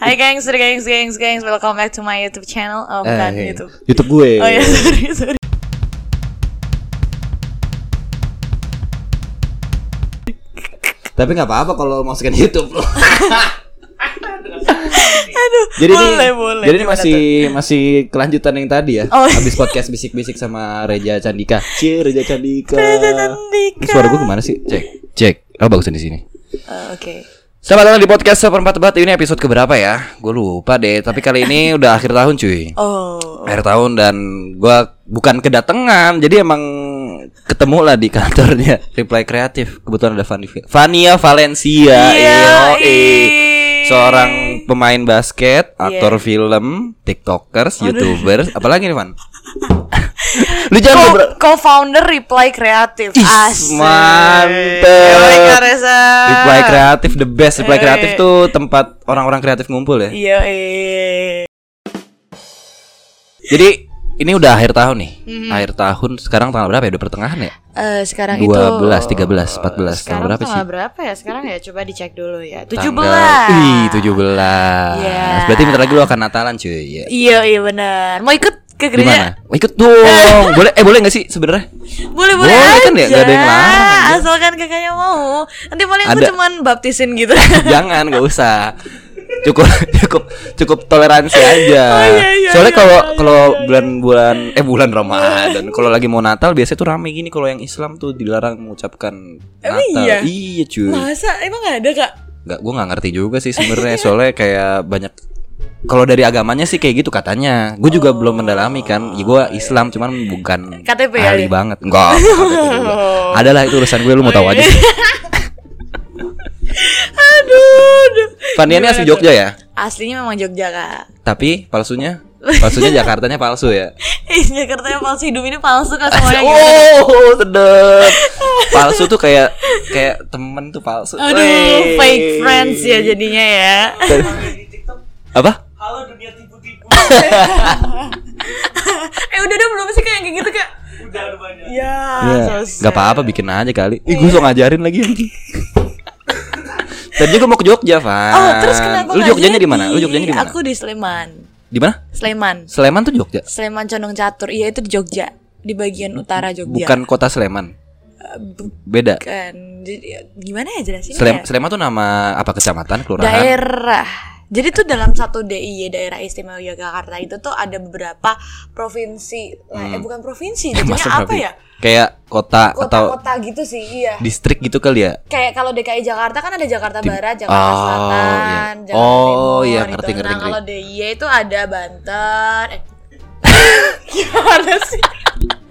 Hai gengs, gengs, gengs, gengs, welcome back to my YouTube channel. Oh, bukan Eh, YouTube. YouTube gue. Oh ya, sorry, sorry. Tapi nggak apa-apa kalau masukin YouTube loh. Aduh, jadi boleh, ini, boleh. jadi ini masih masih kelanjutan yang tadi ya. Oh. Habis podcast bisik-bisik sama Reja Candika. Cie Reja Candika. Reja Candika. Suara gue gimana sih? Cek, cek. Oh bagusan di sini. tuh? Eh, Oke. Selamat datang di podcast seperempat debat. Ini episode keberapa ya? Gue lupa deh. Tapi kali ini udah akhir tahun cuy. Oh. akhir tahun dan gua bukan kedatangan jadi emang ketemu lah di kantornya Reply Kreatif kebetulan ada Fani Fania Valencia Iya, seorang pemain basket aktor Iya. film tiktokers youtubers apalagi nih Van lu jangan Co- Co-founder Reply Kreatif. Asik. mantep. Reply Kreatif the best Reply. Kreatif tuh tempat orang-orang kreatif ngumpul ya Iya, eh. jadi ini udah akhir tahun nih Mhm. akhir tahun sekarang tanggal berapa ya udah pertengahan ya Eh, sekarang itu 12, 13, 14 Sekarang Tanggal berapa tanggal sih? berapa ya? Sekarang ya coba dicek dulu ya. 17. Tanggal- Ih, 17. Iya. Berarti bentar lagi lu akan Natalan cuy. Ya. Iya, iya benar. Mau ikut ke gereja? Oh, ikut dong. boleh eh boleh gak sih sebenarnya? Boleh boleh Boleh aja. kan ya? Nggak ada yang larang. Asalkan kakaknya mau. Nanti paling aku Ada. cuman baptisin gitu. Jangan, gak usah. Cukup cukup cukup toleransi aja. Oh, iya, iya, Soalnya iya, kalau iya, iya, kalau bulan-bulan eh bulan Ramadan, kalau lagi mau Natal biasanya tuh rame gini kalau yang Islam tuh dilarang mengucapkan Emang Natal. iya? Iya, cuy. Masa emang gak ada kak? Nggak, gue nggak ngerti juga sih sebenarnya soalnya kayak banyak kalau dari agamanya sih kayak gitu katanya. Gue juga belum mendalami kan. Ya gue Islam cuman bukan KTP ya, ahli dia? banget. Enggak. Juga. Adalah itu urusan gue lu mau tahu Oh, aja. iya. aduh, aduh. Fania ini asli Jogja ya. Aslinya memang Jogja kak. Tapi palsunya palsunya Jakartanya palsu ya. Ih, Jakarta yang palsu hidup ini palsu kak semuanya. Oh, sedep. Palsu tuh kayak kayak temen tuh palsu. Aduh, Wey. fake friends ya jadinya ya. Apa? Halo dunia tipu-tipu. eh udah dong belum sih kayak kayak gitu kak? Udah udah banyak. Ya, Iya. so Gak apa-apa bikin aja kali. Ih, gue so ngajarin lagi anjing. Tadi gue mau ke Jogja, Van. Oh, terus kenapa Lu Jogjanya di mana? Lu Jogjanya di mana? Aku di Sleman. Di mana? Sleman. Sleman tuh Jogja. Sleman Condong Catur. Iya itu di Jogja, di bagian utara Jogja. Bukan kota Sleman. Eh, Beda. bukan. Jadi, gimana ya jelasinnya? Slem ya? Sleman tuh nama apa kecamatan, kelurahan? Daerah. Jadi tuh dalam satu DIY daerah istimewa Yogyakarta itu tuh ada beberapa provinsi. Lah, eh bukan provinsi, jadinya Hmm. Masa apa berarti? ya? Kayak kota, atau Kota-kota gitu sih, iya. distrik gitu kali ya? Kayak kalau DKI Jakarta kan ada Jakarta Di- Barat, Jakarta Oh, Selatan, iya. Jakarta Oh, Timur. iya, gitu. ngerti, ngerti, Nah, ngerti. kalau DIY itu ada Banten. Eh. Gimana sih?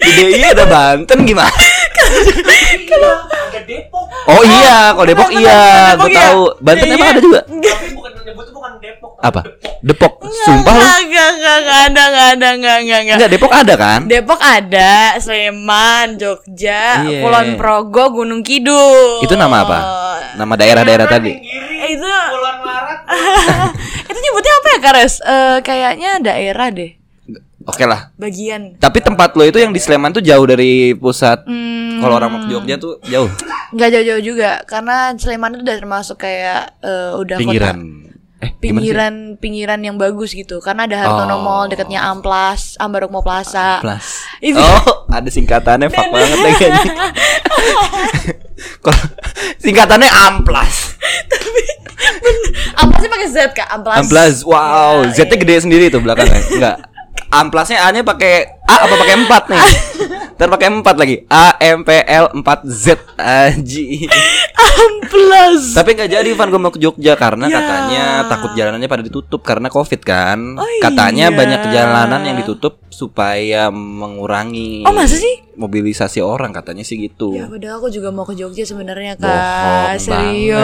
Di DIY ada Banten gimana? Ada Depok. Oh iya, kalau Depok iya, Depok gue iya. tahu. Banten Iya, emang iya. ada juga? Tapi bukan nyebut bukan Depok. Apa? Depok. Depok. Sumpah lu. Enggak, enggak, enggak, ada, enggak ada, enggak, enggak, enggak. Enggak, Depok ada kan? Depok ada, Sleman, Jogja, Iya. Kulon Progo, Gunung Kidul. Itu nama apa? Nama daerah-daerah tadi. Eh, itu Puluhan Maret. itu nyebutnya apa ya, Kares? Eh, kayaknya daerah deh, Oke lah. bagian. Tapi tempat lo itu yang di Sleman tuh jauh dari pusat. Hmm, Kalau orang mau ke Jogja tuh jauh. nggak jauh-jauh juga, karena Sleman itu udah termasuk kayak eh, udah Pinggiran. kota Eh, pinggiran pinggiran yang bagus gitu karena ada Hartono Oh. Mall dekatnya Amplas Ambarukmo Plaza Plus. Itu. Oh, ada singkatannya fuck banget anjing. Kalau singkatannya Amplas. Amplasnya pakai Z kak Amplas Amplas. Wow, Ya, Z-nya gede sendiri tuh belakangnya. Enggak. Amplasnya A-nya pakai A apa pakai 4 nih? Ntar pakai 4 lagi. A M P L 4 Z. Aji. Amplas Tapi nggak jadi Van gue mau ke Jogja karena Ya. katanya takut jalanannya pada ditutup karena Covid kan. Oh, katanya iya. banyak jalanan yang ditutup supaya mengurangi Oh, masa sih? mobilisasi orang katanya sih gitu. Ya udah aku juga mau ke Jogja sebenarnya Bohong kak Serius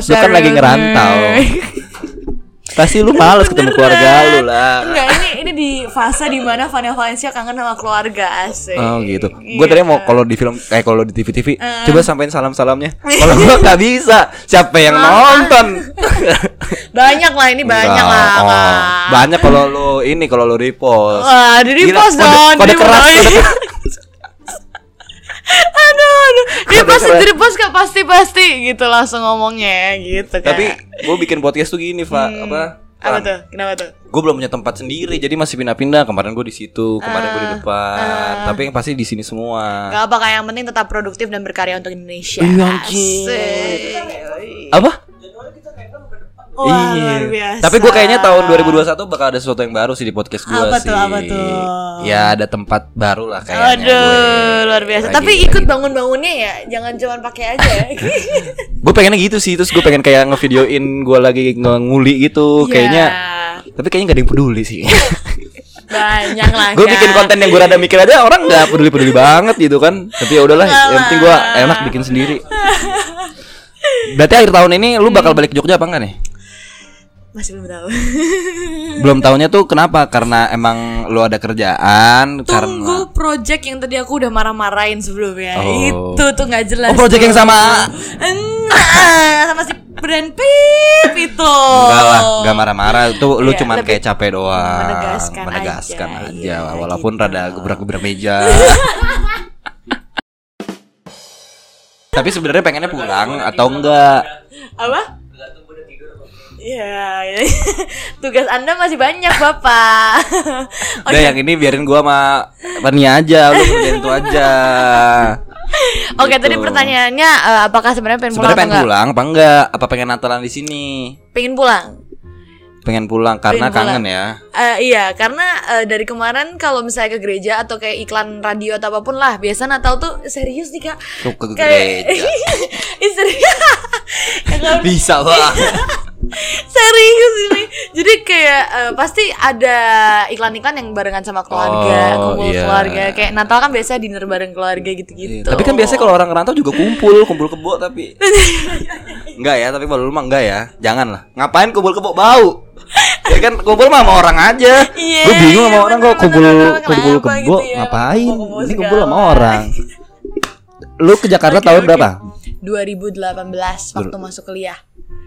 banget. Lu kan lagi serius. ngerantau. Pasti lu males ketemu keluarga lu lah. Enggak ini ini di fase di mana Vania Valencia kangen sama keluarga asik Oh gitu. Iya. Gue tadi mau kalau di film eh kalau di TV-TV Eh. coba sampein salam-salamnya. Kalau gua nggak bisa, siapa yang nonton? Banyak lah ini banyak Enggak, lah oh. Banyak kalau lu ini kalau lu repost. Wah di repost kode- dong kode di keras, kode. aduh aduh dia Ada pasti bos gak pasti pasti gitu langsung ngomongnya gitu kan Tapi gue bikin podcast tuh gini, Pak. Apa? apa tuh kenapa tuh Gue belum punya tempat sendiri, jadi masih pindah-pindah. Kemarin gue di situ, kemarin gue di depan. Tapi yang pasti di sini semua. Gak apa yang penting tetap produktif dan berkarya untuk Indonesia. Iya. Asik. Apa? Wah, Iya. luar biasa. Tapi gue kayaknya tahun 2021 bakal ada sesuatu yang baru sih di podcast gue Apa sih. tuh, apa tuh? Ya ada tempat baru lah kayaknya. Aduh, gue. luar biasa. Lagi- Tapi lagi- ikut bangun-bangunnya ya, jangan cuma pakai aja ya. Gue pengennya gitu sih, terus gue pengen kayak ngevideoin gue lagi nguli gitu, Iya. kayaknya. Tapi kayaknya gak ada yang peduli sih. banyak lah. gue bikin konten yang gue rada mikir aja orang nggak peduli peduli banget gitu kan. Tapi ya udahlah, yang penting gue enak bikin sendiri. Berarti akhir tahun ini lu bakal balik ke Jogja apa enggak nih? Masih belum tahu. Belum tahunya tuh kenapa? Karena emang lu ada kerjaan karena Tunggu project yang tadi aku udah marah-marahin sebelumnya. Oh. Itu tuh nggak jelas. Oh, project tuh. yang sama Nah, sama si brand Pip itu. Enggak lah, enggak marah-marah. Itu lu Iya, cuman kayak capek doang. menegaskan Menegaskan aja, aja, iya, walaupun gitu. rada gebrak-gebrak meja. Tapi sebenarnya pengennya pulang atau enggak? Apa? Ya, ya. tugas Anda masih banyak, Bapak. Udah yang ini biarin gua sama Rania aja, lu kerjain itu aja. Oke, Gitu. tadi pertanyaannya eh, apakah sebenarnya pengen pulang Sebenarnya atau pengen pulang apa enggak? Apa pengen Natalan di sini? Pengen pulang. Pengen pulang karena Pengen pulang. kangen ya. Eh, iya, karena eh, dari kemarin kalau misalnya ke gereja atau kayak iklan radio atau apa pun lah, biasa Natal tuh serius nih kak. Tuh ke Kayak- gereja. Kakak Bisa banget. serius ini. Jadi kayak eh, pasti ada iklan-iklan yang barengan sama keluarga, Oh, kumpul iya. keluarga. Kayak Natal kan biasanya dinner bareng keluarga gitu-gitu. Tapi kan biasanya kalau orang ngerantau juga kumpul, kumpul kebo tapi Enggak ya, tapi kalau lu mah enggak ya. Jangan lah. Ngapain kumpul kebo bau? ya kan kumpul mah sama orang aja. Iya, Gue bingung sama iya, orang bener, kok kumpul kumpul kebo gitu ya, ngapain? Ini kumpul sama orang. Lu ke Jakarta tahun berapa? 2018 waktu masuk kuliah.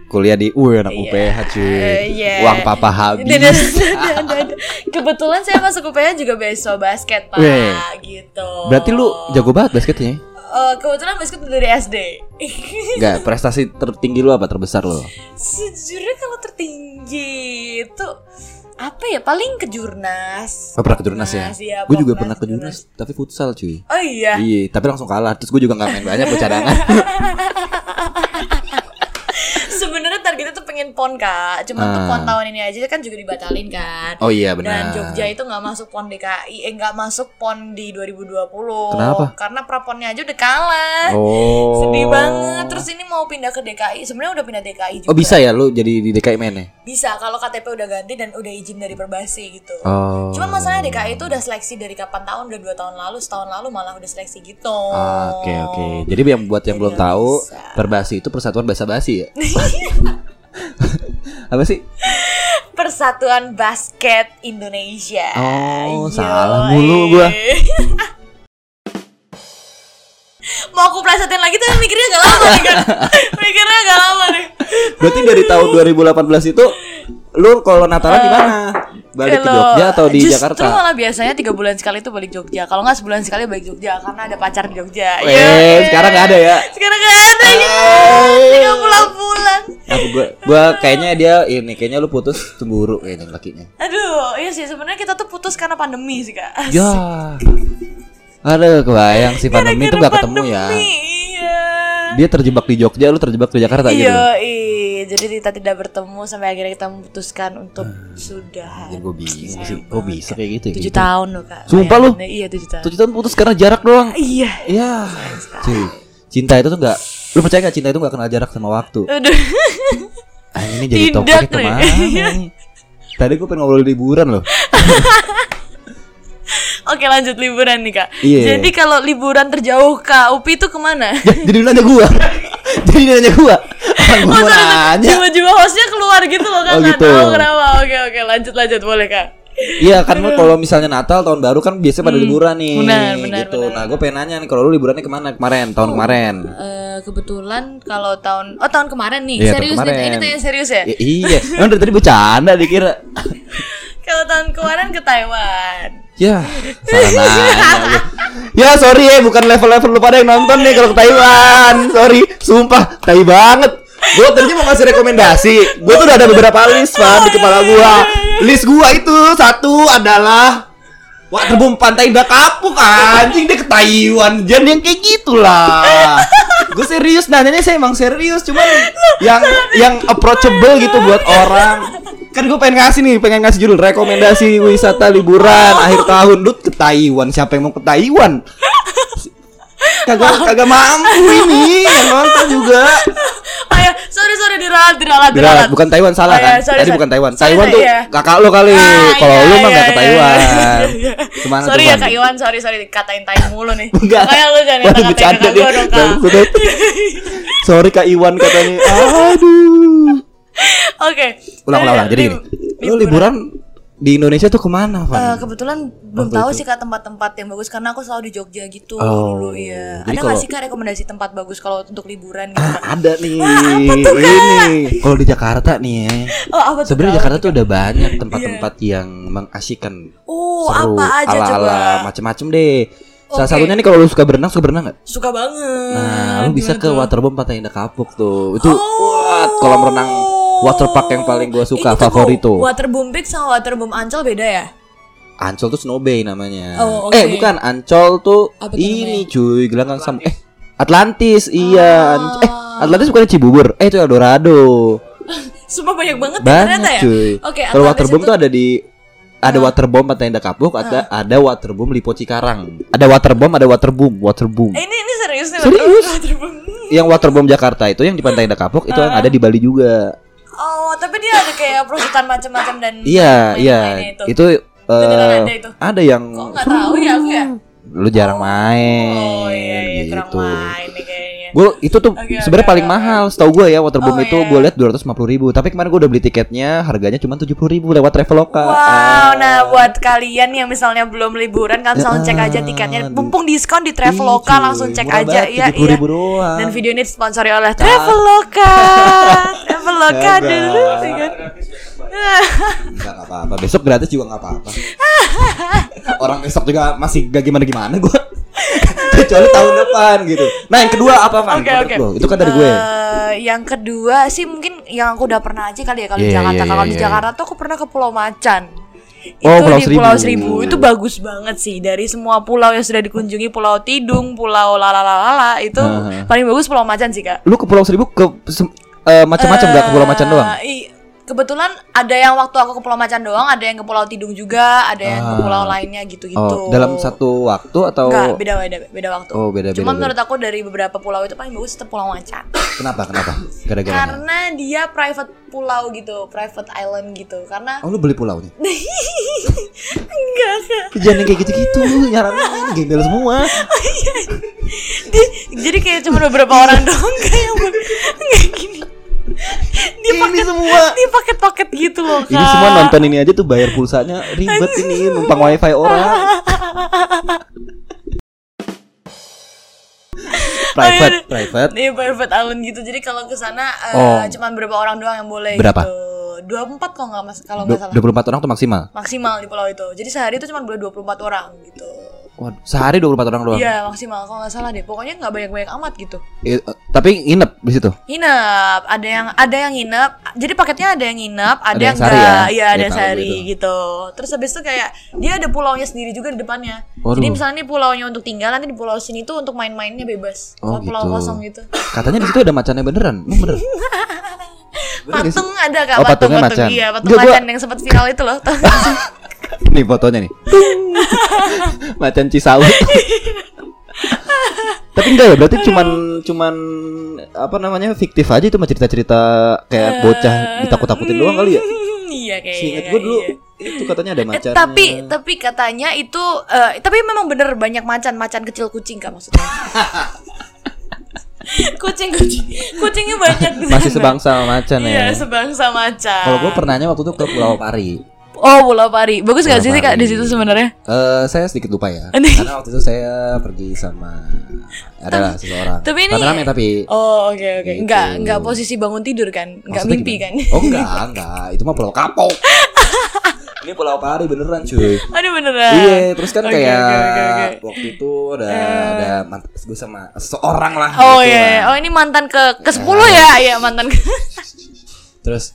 Kuliah di uh anak Iya. UPH cuy. Eh, iya. Uang papa habis. Dan- dan- dan- dan- Kebetulan saya masuk UPH juga beasiswa basket pak, Weh. gitu. Berarti lu jago banget basketnya. Eh, kebetulan basket dari SD. Enggak, prestasi tertinggi lu apa terbesar lu? Sejujurnya kalau tertinggi itu apa ya? Paling ke jurnas. Oh, pernah ke Jurnas ya? Iya, gue juga pernah ke Jurnas, tapi futsal cuy. Oh iya. Iya, tapi langsung kalah. Terus gue juga nggak main banyak buat cadangan. Sebenarnya targetnya tuh pengen pon kak. Cuma tuh Ah. pon tahun ini aja kan juga dibatalin kan. Oh iya Dan benar. Jogja itu nggak masuk pon DKI, eh nggak masuk pon di 2020. Kenapa? Karena praponnya aja udah kalah. Oh. Sedih banget. Terus ini mau pindah ke DKI. Sebenarnya udah pindah DKI juga. Oh bisa ya lu jadi di DKI mainnya? Bisa kalau KTP udah ganti dan udah izin dari Perbasi gitu. Oh. Cuman masalahnya DKI itu udah seleksi dari kapan tahun udah dua tahun lalu, setahun lalu malah udah seleksi gitu. Ah, Oke oke. Jadi yang buat yang belum nggak tahu, bisa. Perbasi itu Persatuan Bahasa Basi ya? Apa sih? Persatuan Basket Indonesia. Oh, Yoi. salah mulu gua. Mau aku plesetin lagi tuh mikirnya agak lama nih kan. mikirnya agak lama nih. Berarti dari tahun 2018 itu lu kalau Natalan di mana? Balik ke Jogja atau di justru Jakarta? malah biasanya tiga bulan sekali tuh balik Jogja. Kalau nggak sebulan sekali balik Jogja karena ada pacar di Jogja. Weh, sekarang nggak ada ya? Sekarang nggak ada ya. Tiga pulang-pulang. Aku gua, gua kayaknya dia ini kayaknya lu putus cemburu kayaknya lakinya. Aduh, iya sih sebenarnya kita tuh putus karena pandemi sih kak. Ya. Aduh, kebayang si pandemi itu gak ketemu ya. pandemi, Iya. Dia terjebak di Jogja, lu terjebak di Jakarta gitu. Iya, iya. Jadi kita tidak bertemu sampai akhirnya kita memutuskan untuk sudah. Ya gue bingung sih, kok bisa kayak gitu ya? Tujuh gitu? tahun loh kak. Sumpah lu? Iya tujuh tahun. Tujuh tahun putus karena jarak doang. Iya. Iya. Cinta itu tuh gak Lu percaya gak cinta itu gak kenal jarak sama waktu? Aduh. Ah, ini jadi nih. ke mana nih? Tadi gue pengen ngobrol liburan loh. Oke lanjut liburan nih kak. Iya. Jadi kalau liburan terjauh kak Upi itu ke mana? Ya, jadi nanya gua. jadi nanya gua. Orang gua mau nanya. Hostnya keluar gitu loh kan? Oh, gitu. Tahu kenapa? Oke oke lanjut lanjut boleh kak. Iya kan kalau misalnya Natal tahun baru kan biasanya pada liburan nih. Hmm. Benar, benar, gitu. benar. Nah, gue pengen nanya nih kalau lu liburannya ke mana kemarin? Tahun kemarin. Eh, kebetulan kalau tahun oh tahun kemarin nih Iya, serius nih kemarin. ini tanya serius ya? Ya, iya, emang dari tadi bercanda dikira. Kalau tahun kemarin ke Taiwan. Ya, salah nanya lu. Ya sorry ya bukan level-level lu pada yang nonton nih kalau ke Taiwan. Sorry, sumpah tai banget. Gue tadinya mau ngasih rekomendasi. Gue tuh udah ada beberapa list Van di kepala gua. List gua itu satu adalah Waterboom Pantai Indah Kapuk anjing dia ke Taiwan Jangan yang kayak gitulah. Gue serius nanyanya saya emang serius Cuman yang yang approachable gitu buat orang. Kan gue pengen ngasih nih Pengen ngasih judul Rekomendasi wisata liburan Akhir tahun. Lu ke Taiwan Siapa yang mau ke Taiwan Kagak kagak mampu ini. Yang nonton juga Oh ya, sorry sorry diralat diralat Diralat, bukan Taiwan salah Oh, iya, kan? sorry, Tadi sorry. bukan Taiwan. Sorry, Taiwan sorry, tuh iya. kakak lo kali. Ah, Kalau iya, lu mah iya, nggak ke iya, Taiwan. iya, iya. Ke mana sorry tuh, ya? Kak Iwan, sorry sorry dikatain tai mulu nih. Enggak. Makanya lu jangan kakak dia. gua dong, Kak. Sorry Kak Iwan katanya. Aduh. Oke. Ulang ulang ulang. Jadi gini. Lu liburan di Indonesia tuh ke mana, Van? kebetulan belum tahu sih kak tempat-tempat yang bagus karena aku selalu di Jogja gitu Oh, dulu ya. Ada nggak sih kak rekomendasi tempat bagus kalau untuk liburan gitu? Ah, ada nih. apa tuh, Kak? Ini. Kalau di Jakarta nih ya. Oh apa tuh? Sebenarnya? Jakarta tuh udah banyak tempat-tempat yang mengasyikan Oh seru apa aja ala-ala coba? macem-macem deh. Salah satunya nih kalau lu suka berenang, suka berenang nggak? Suka banget. Nah, lu bisa Gimana ke tuh? Waterboom Pantai Indah Kapuk tuh. Itu Oh. wah, kolam renang waterpark yang paling gua suka Ini tuh favorit kok tuh. Waterboom Peak sama Waterboom Ancol beda ya? Ancol tuh Snow Bay namanya. Oh, oke. Eh, bukan Ancol tuh Apa tuh ini namanya? cuy, gelanggang sam eh Atlantis, iya. Ah. Anc- Eh, Atlantis bukan Cibubur. Eh, itu Eldorado. Sumpah banyak banget ya Banyak ternyata ya. cuy. Oke, Kalau Atlantis waterboom itu- Ah. tuh ada di ada waterboom Pantai Indah Kapuk, ada ada waterboom Lipo Cikarang. Ada waterboom, ada waterboom, waterboom. Eh, ini ini serius nih Serius? Waterboom. Yang waterboom Jakarta itu yang di Pantai Indah Kapuk itu yang Ah. ada di Bali juga. Oh, tapi dia ada kayak perusahaan macam-macam dan Iya, iya. Itu, eh, Beneran ada itu? ada yang Kok nggak tahu ya aku ya? lu jarang main. Oh iya iya gitu. main nih. Gue itu tuh Oke, sebenarnya oke, paling oke. mahal, setahu gue ya waterboom Oh, itu iya. gue lihat dua ratus ribu. Tapi kemarin gue udah beli tiketnya, harganya cuma tujuh ribu lewat Traveloka. Wow, Ah. nah buat kalian yang misalnya belum liburan kan langsung cek aja tiketnya. di- Mumpung diskon di Traveloka langsung cek aja ya 70.000 iya. doang. Dan video ini disponsori oleh Traveloka. Traveloka dulu ya kan. Enggak nggak apa-apa. Besok gratis juga nggak apa-apa. Orang besok juga masih gak gimana-gimana gue. Kecuali tahun depan gitu. Nah yang kedua apa Van? Oke. lo? Itu kan dari gue. Eh, yang kedua sih mungkin yang aku udah pernah aja kali ya kalau di Iya, Jakarta. iya, Kalau iya, di iya. Jakarta tuh aku pernah ke Pulau Macan. Oh, itu Pulau di Seribu. Pulau Seribu itu bagus banget sih dari semua pulau yang sudah dikunjungi Pulau Tidung, Pulau Lalalalala itu Heeh. paling bagus Pulau Macan sih kak. Lu ke Pulau Seribu ke eh, macam-macam gak ke Pulau Macan doang? Eh, i- kebetulan ada yang waktu aku ke Pulau Macan doang, ada yang ke Pulau Tidung juga, ada yang ke Ah. pulau lainnya gitu-gitu. Oh, dalam satu waktu atau Enggak, beda beda beda waktu. Oh, beda, Cuma beda, beda. menurut aku dari beberapa pulau itu paling bagus tetap Pulau Macan. kenapa? Kenapa? Gara-gara Karena dia private pulau gitu, private island gitu. Karena Oh, lu beli pulaunya? enggak kak. Jangan kayak gitu-gitu, nyaranin gembel semua. Dia- jadi kayak cuma beberapa orang doang kayak yang enggak gini. Ini paket semua. Dia paket-paket gitu loh kak. Ini semua nonton ini aja tuh bayar pulsanya ribet ini numpang wifi orang. private, private. Iya private island gitu. Jadi kalau ke sana eh, Oh. cuma beberapa orang doang yang boleh Berapa? gitu. 24 kalau nggak mas kalau nggak salah. 24 orang tuh maksimal. Maksimal di pulau itu. Jadi sehari itu cuma boleh 24 orang gitu. Waduh, sehari 24 orang doang. Iya maksimal kalau nggak salah deh. Pokoknya nggak banyak-banyak amat gitu. Eh, eh, tapi nginep di situ. Nginep, ada yang ada yang nginep. Jadi paketnya ada yang nginep, ada, Ada yang enggak. ya? Iya, Iya, ada yang sehari gitu. gitu. Terus habis itu kayak dia ada pulaunya sendiri juga di depannya. Waduh. Jadi misalnya nih pulaunya untuk tinggal, nanti di pulau sini tuh untuk main-mainnya bebas. Oh, Kalau pulau gitu. kosong gitu. Katanya di situ ada macannya beneran. Emang bener? Patung ada kak, Oh, patung, patungnya patung, macan. iya, patung gua- macan yang sempat viral itu loh. Nih fotonya nih. Macan Cisaut. Tapi enggak ya, berarti cuman cuman apa namanya fiktif aja itu mah cerita-cerita kayak bocah ditakut-takutin doang kali ya. iya kayaknya. Seingat gue dulu iya. itu katanya ada Eh, macan. tapi tapi katanya itu eh, tapi memang bener banyak macan macan kecil kucing kak maksudnya kucing kucing kucingnya banyak di masih sebangsa macan iya ya. sebangsa macan Kalau gue pernahnya waktu itu ke Pulau Pari. oh Pulau Pari bagus gak Pulau sih sih kak di situ sebenarnya Eh, saya sedikit lupa ya. Karena waktu itu saya pergi sama adalah seseorang. tapi ini Rame-rame tapi oh oke oke Gitu. nggak nggak posisi bangun tidur kan nggak mimpi gimana? kan Oh enggak, enggak. Itu mah Pulau Kapok. Ini Pulau Pari beneran cuy. Aduh beneran. Iya, terus kan Oke, kayak oke, oke, oke. waktu itu ada ada mantan gue sama seorang lah. Oh gitu iya, lah. oh ini mantan ke ke 10 ya, iya mantan ke. Terus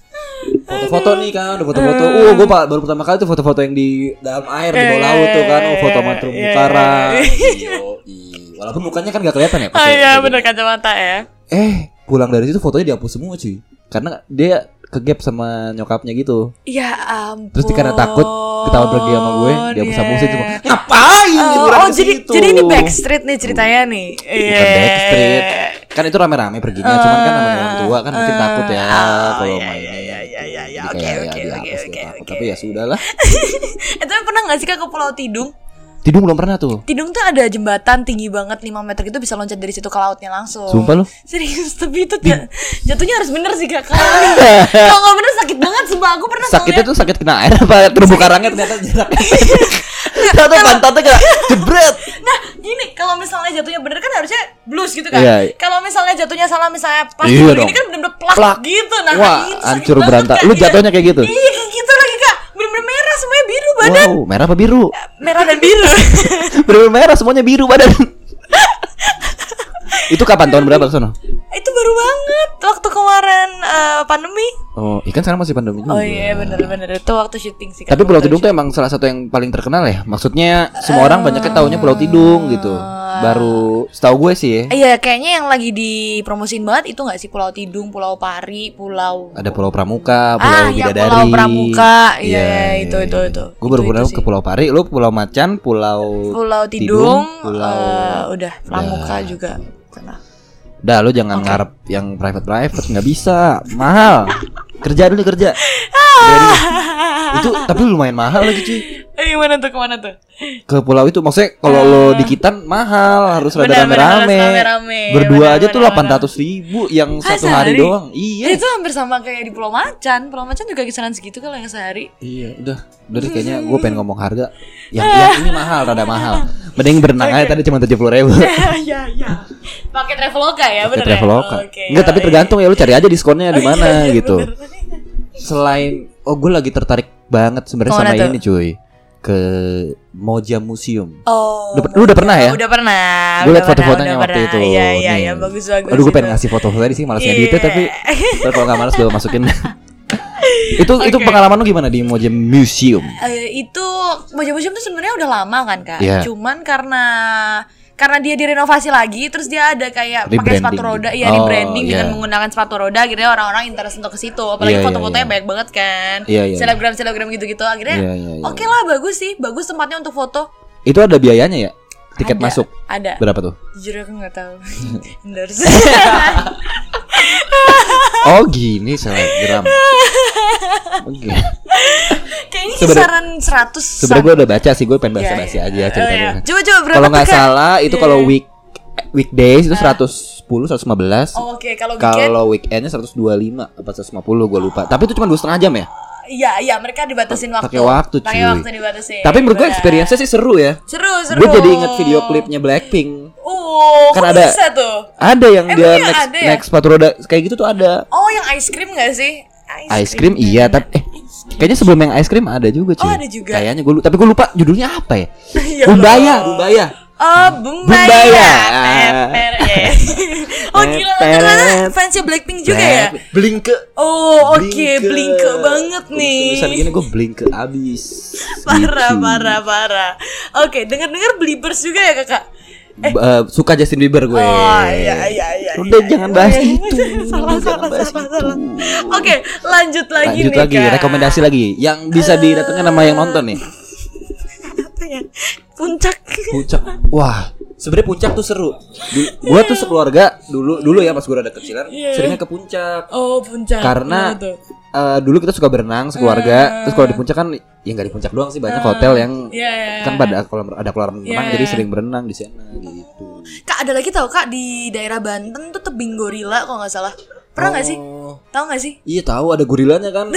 foto-foto nih kan, udah foto-foto. Uh, gue baru pertama kali tuh foto-foto yang di dalam air di bawah laut tuh kan, oh, foto sama terumbu Iya, karang. iya, Yoi. Walaupun mukanya kan gak kelihatan ya. pas Oh iya, bener kacamata ya. Eh, pulang dari situ fotonya dihapus semua cuy. Karena dia kegap sama nyokapnya gitu. Ya ampun. Terus karena takut ketahuan pergi sama gue, dia hapus hapusin semua. Iya. Ngapain Oh, liburan oh jadi situ? jadi ini backstreet nih ceritanya nih. Iya. Bukan backstreet. Kan itu rame-rame perginya, cuman kan namanya orang tua kan mungkin takut ya Oh, kalau iya, main. iya, iya, iya, iya, iya. Jadi Oke, kayak oke, ya oke, oke. Tapi ya sudahlah. Eh tapi pernah gak sih kak ke Pulau Tidung? Tidung belum pernah tuh. Tidung tuh ada jembatan tinggi banget 5 meter gitu bisa loncat dari situ ke lautnya langsung. Sumpah lu? Serius, tapi itu ja- jatuhnya harus bener sih kak. Kalau nggak bener sakit banget sumpah aku pernah Sakitnya tuh sakit kena air apa terumbu karangnya ternyata jaraknya. Tahu pantatnya kayak jebret. Nah, gini, kalau misalnya jatuhnya bener kan harusnya blues gitu kan. Iya. Kalau misalnya jatuhnya salah misalnya pas Iya dong. kan bener-bener plak, Plak. gitu. Nah, Wah, hancur banget, berantak. Kak. Lu Iya. jatuhnya kayak gitu? Iya, kayak gitu lagi kak. Bener-bener merah semuanya biru badan. Wow, merah apa biru? Merah dan biru. Bener-bener merah semuanya biru badan. itu kapan tahun berapa ke sono? itu baru banget pandemi. Oh, ikan sekarang masih pandemi juga. Oh iya bener-bener itu waktu syuting sih. Tapi Pulau Tidung tuh emang salah satu yang paling terkenal ya. Maksudnya semua orang banyaknya taunya Pulau Tidung gitu. Baru setahu gue sih ya. Iya, kayaknya yang lagi dipromosiin banget itu nggak sih Pulau Tidung, Pulau Pari, Pulau Ada Pulau Pramuka, Pulau Ah, ya, Bidadari. Pulau Pramuka. Iya, itu, itu, itu. Gue baru pernah ke. Pulau Pari, lu Pulau Macan, Pulau Pulau Tidung, Pulau eh, udah Pramuka juga. Sana. Dah lu jangan ngarep yang private private nggak bisa, mahal. Kerja dulu kerja. Kerja dulu. Itu tapi lumayan mahal lagi cuy. Eh, gimana tuh ke mana tuh? Ke pulau itu maksudnya kalau lo dikitan mahal harus rada rame-rame. Berdua Benar, aja tuh benar, delapan ratus ribu yang Ah, satu hari sehari? doang. Iya. Itu hampir sama kayak di Pulau Macan. Pulau Macan juga kisaran segitu kalau yang sehari. Iya, udah. Udah deh kayaknya gue pengen ngomong harga. Yang, yang ini mahal, rada mahal. Mending berenang aja tadi cuma tujuh puluh ribu. Iya, iya. Pakai Traveloka ya, Pakai bener Traveloka. ya? Oke. Enggak, tapi iya. tergantung ya lu cari aja diskonnya di Oh, iya, mana iya, gitu. bener. Selain oh gue lagi tertarik banget sebenarnya sama tuh? ini cuy. Ke Moja Museum. Oh. Udah- lu udah pernah ya? Udah pernah. Gue liat foto-fotonya waktu pernah. itu. Iya, iya, Nih. iya, bagus bagus. Aduh gue pengen itu. ngasih foto tadi sih malas ngeditnya Iya. tapi ntar kalau nggak malas gue masukin. itu itu Oke. pengalaman lu gimana di Moja Museum? Eh, itu Moja Museum tuh sebenarnya udah lama kan kak. Iya. Cuman karena karena dia direnovasi lagi, terus dia ada kayak pakai sepatu roda, ya Oh, rebranding dengan iya. menggunakan sepatu roda, akhirnya orang-orang interest untuk ke situ. Apalagi Iya, iya, foto-fotonya iya. banyak banget kan. Iya, iya. Selebgram selebgram gitu-gitu. Akhirnya Iya, iya, iya. oke lah bagus sih, bagus tempatnya untuk foto. Itu ada biayanya ya? Tiket Ada, masuk Ada. berapa tuh? Jujur aku nggak tahu. Endorse. Oh gini selebgram. Oke. Kayaknya Sebenernya- kisaran 100 Sebenarnya gue udah baca sih, gue pengen Iya, basa-basi iya. aja Oh, ceritanya. iya. Coba coba berapa Kalau nggak Kak? salah itu Iya, kalau week weekdays itu 110 115. Oh, Oke, kalau weekend Kalau weekendnya 125 apa 150 gue lupa. Tapi itu cuma dua setengah jam ya. Iya, iya, mereka dibatasin waktu. Pakai waktu, Pakai cuy. waktu dibatasin. Tapi menurut gue experience-nya sih seru ya. seru, seru. Gue jadi inget video klipnya Blackpink. Oh, Kan ada- bisa tuh? Ada yang Emang dia next, ada ya? next sepatu roda kayak gitu tuh ada. Oh, yang ice cream gak sih? Ice cream iya, tapi eh kayaknya sebelum yang ice cream ada juga cuy. Oh, ada juga. Kayaknya gue tapi gue lupa judulnya apa ya. Ya Bumbaya. Bumbaya. Oh, Bumbaya. Bumbaya. Ya. oh, gila ternyata fansnya Blackpink juga ya? Blink ke Oh, oke, blink banget nih. Tulisan gini gue blink ke abis. Parah, Gitu. parah, parah. Oke, dengar-dengar Beliebers juga ya, Kakak? Eh, suka Justin Bieber gue. Oh, iya, iya, iya. Udah iya, jangan iya. bahas Oke. itu. salah, Jangan salah, bahas salah, itu. salah. Oke, lanjut lagi Lanjut nih, lagi, Kak. rekomendasi lagi yang bisa didatengin sama yang nonton nih. Apa ya? Puncak. Puncak. Wah, sebenarnya puncak tuh seru. Gua tuh sekeluarga dulu dulu ya pas gua ada kecilan Iya. seringnya ke puncak. Oh, puncak. Karena eh, dulu kita suka berenang sekeluarga. Terus kalau di puncak kan ya nggak di puncak doang sih banyak hotel yang Iya, iya, kan iya. pada kolam ada kolam renang Iya. jadi sering berenang di sana gitu. Kak, ada lagi tau Kak di daerah Banten tuh tebing gorila kalau nggak salah. Pernah nggak sih? Oh, Tahu nggak sih? Iya tahu ada gorilanya kan.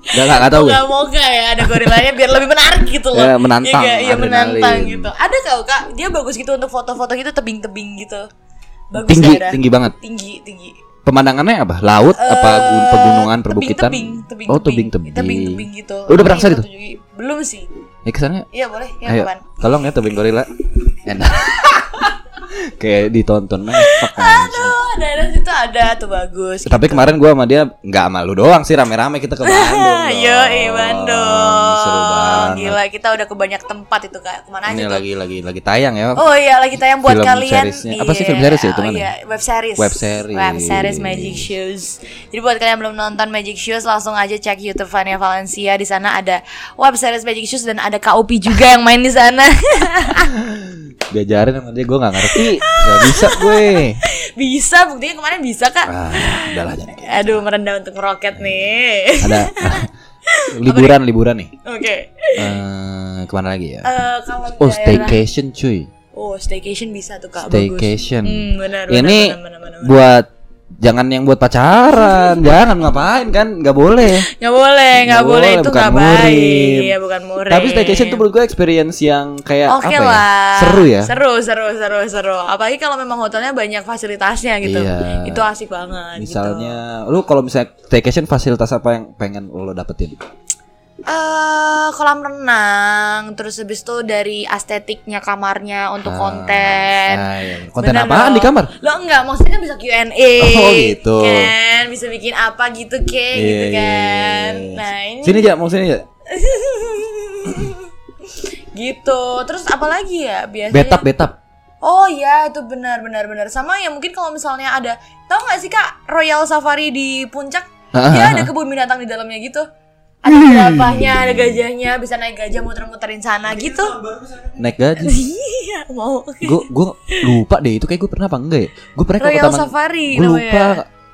Gak gak, gak tahu gue. Gak mau Kak ya ada gorilanya biar lebih menarik gitu loh. Ya, menantang, Iya, iya, menantang gitu. Ada kau Kak, dia bagus gitu untuk foto-foto gitu tebing-tebing gitu. Bagus Tinggi daerah. tinggi banget. Tinggi, tinggi. Pemandangannya apa? Laut apa gun- Eh, pegunungan, perbukitan? Tebing, tebing, Oh, tebing-tebing. Tebing-tebing gitu. Udah pernah ke sana itu? Belum sih. Ya ke sana Iya boleh, ya Ayo, kapan? tolong ya tebing gorila. Enak. Kayak ditonton fuck aja. Daerah situ ada tuh bagus. Tapi kemarin gua sama dia nggak sama lu doang sih rame-rame kita ke Bandung. Yo, dong. Bandung. Seru banget. Gila, kita udah ke banyak tempat itu kak. Ke mana Ini aja tuh? lagi lagi lagi tayang ya. Oh iya lagi tayang buat Film kalian. seriesnya. Apa sih film series ya? Itu Oh iya, web series. Web series. Web series Magic Shoes. Jadi buat kalian yang belum nonton Magic Shoes langsung aja cek YouTube Vania Valencia. Di sana ada web series Magic Shoes dan ada Upi juga yang main di sana. Diajarin sama dia gua nggak ngerti. Gak bisa gue. bisa, buktinya kemarin bisa kak. Ah, udahlah jangan. Aduh merendah untuk meroket nih. Ada liburan liburan nih. Oke. Eh, ke mana lagi ya? Eh, kalau Oh, daerah- staycation cuy. Oh, staycation bisa tuh kak. Staycation. Bagus. Hmm, benar, benar, Ini benar, benar, benar, benar. buat jangan yang buat pacaran, jangan ngapain kan? nggak boleh. Nggak boleh, nggak boleh, boleh, itu nggak baik. Ya bukan murim. Tapi staycation tuh menurut gue experience yang kayak Oke apa ya? Seru ya. Seru, seru, seru, seru. Apalagi kalau memang hotelnya banyak fasilitasnya gitu. Iya. Itu asik banget. Misalnya, lu kalau misalnya staycation fasilitas apa yang pengen lo dapetin? Eh, kolam renang, terus habis itu dari estetiknya kamarnya untuk konten. Ah, iya. Konten Bener apaan dong. di kamar? Lo enggak, maksudnya kan bisa Q&A. Oh, gitu. Kan, bisa bikin apa gitu kek Iya, gitu iya, kan. iya. Nah, ini Sini aja, mau sini aja. gitu. Terus apa lagi ya biasanya? Betap, betap. Oh iya itu benar benar benar sama ya mungkin kalau misalnya ada tahu nggak sih kak Royal Safari di puncak Ah, dia ah, ada ah. kebun binatang di dalamnya gitu ada jerapahnya ada gajahnya bisa naik gajah muter-muterin sana gitu Naik gaji. iya mau Gue gue lupa deh itu kayak gue pernah apa enggak ya? Gue pernah ke taman. Safari Gue namanya lupa.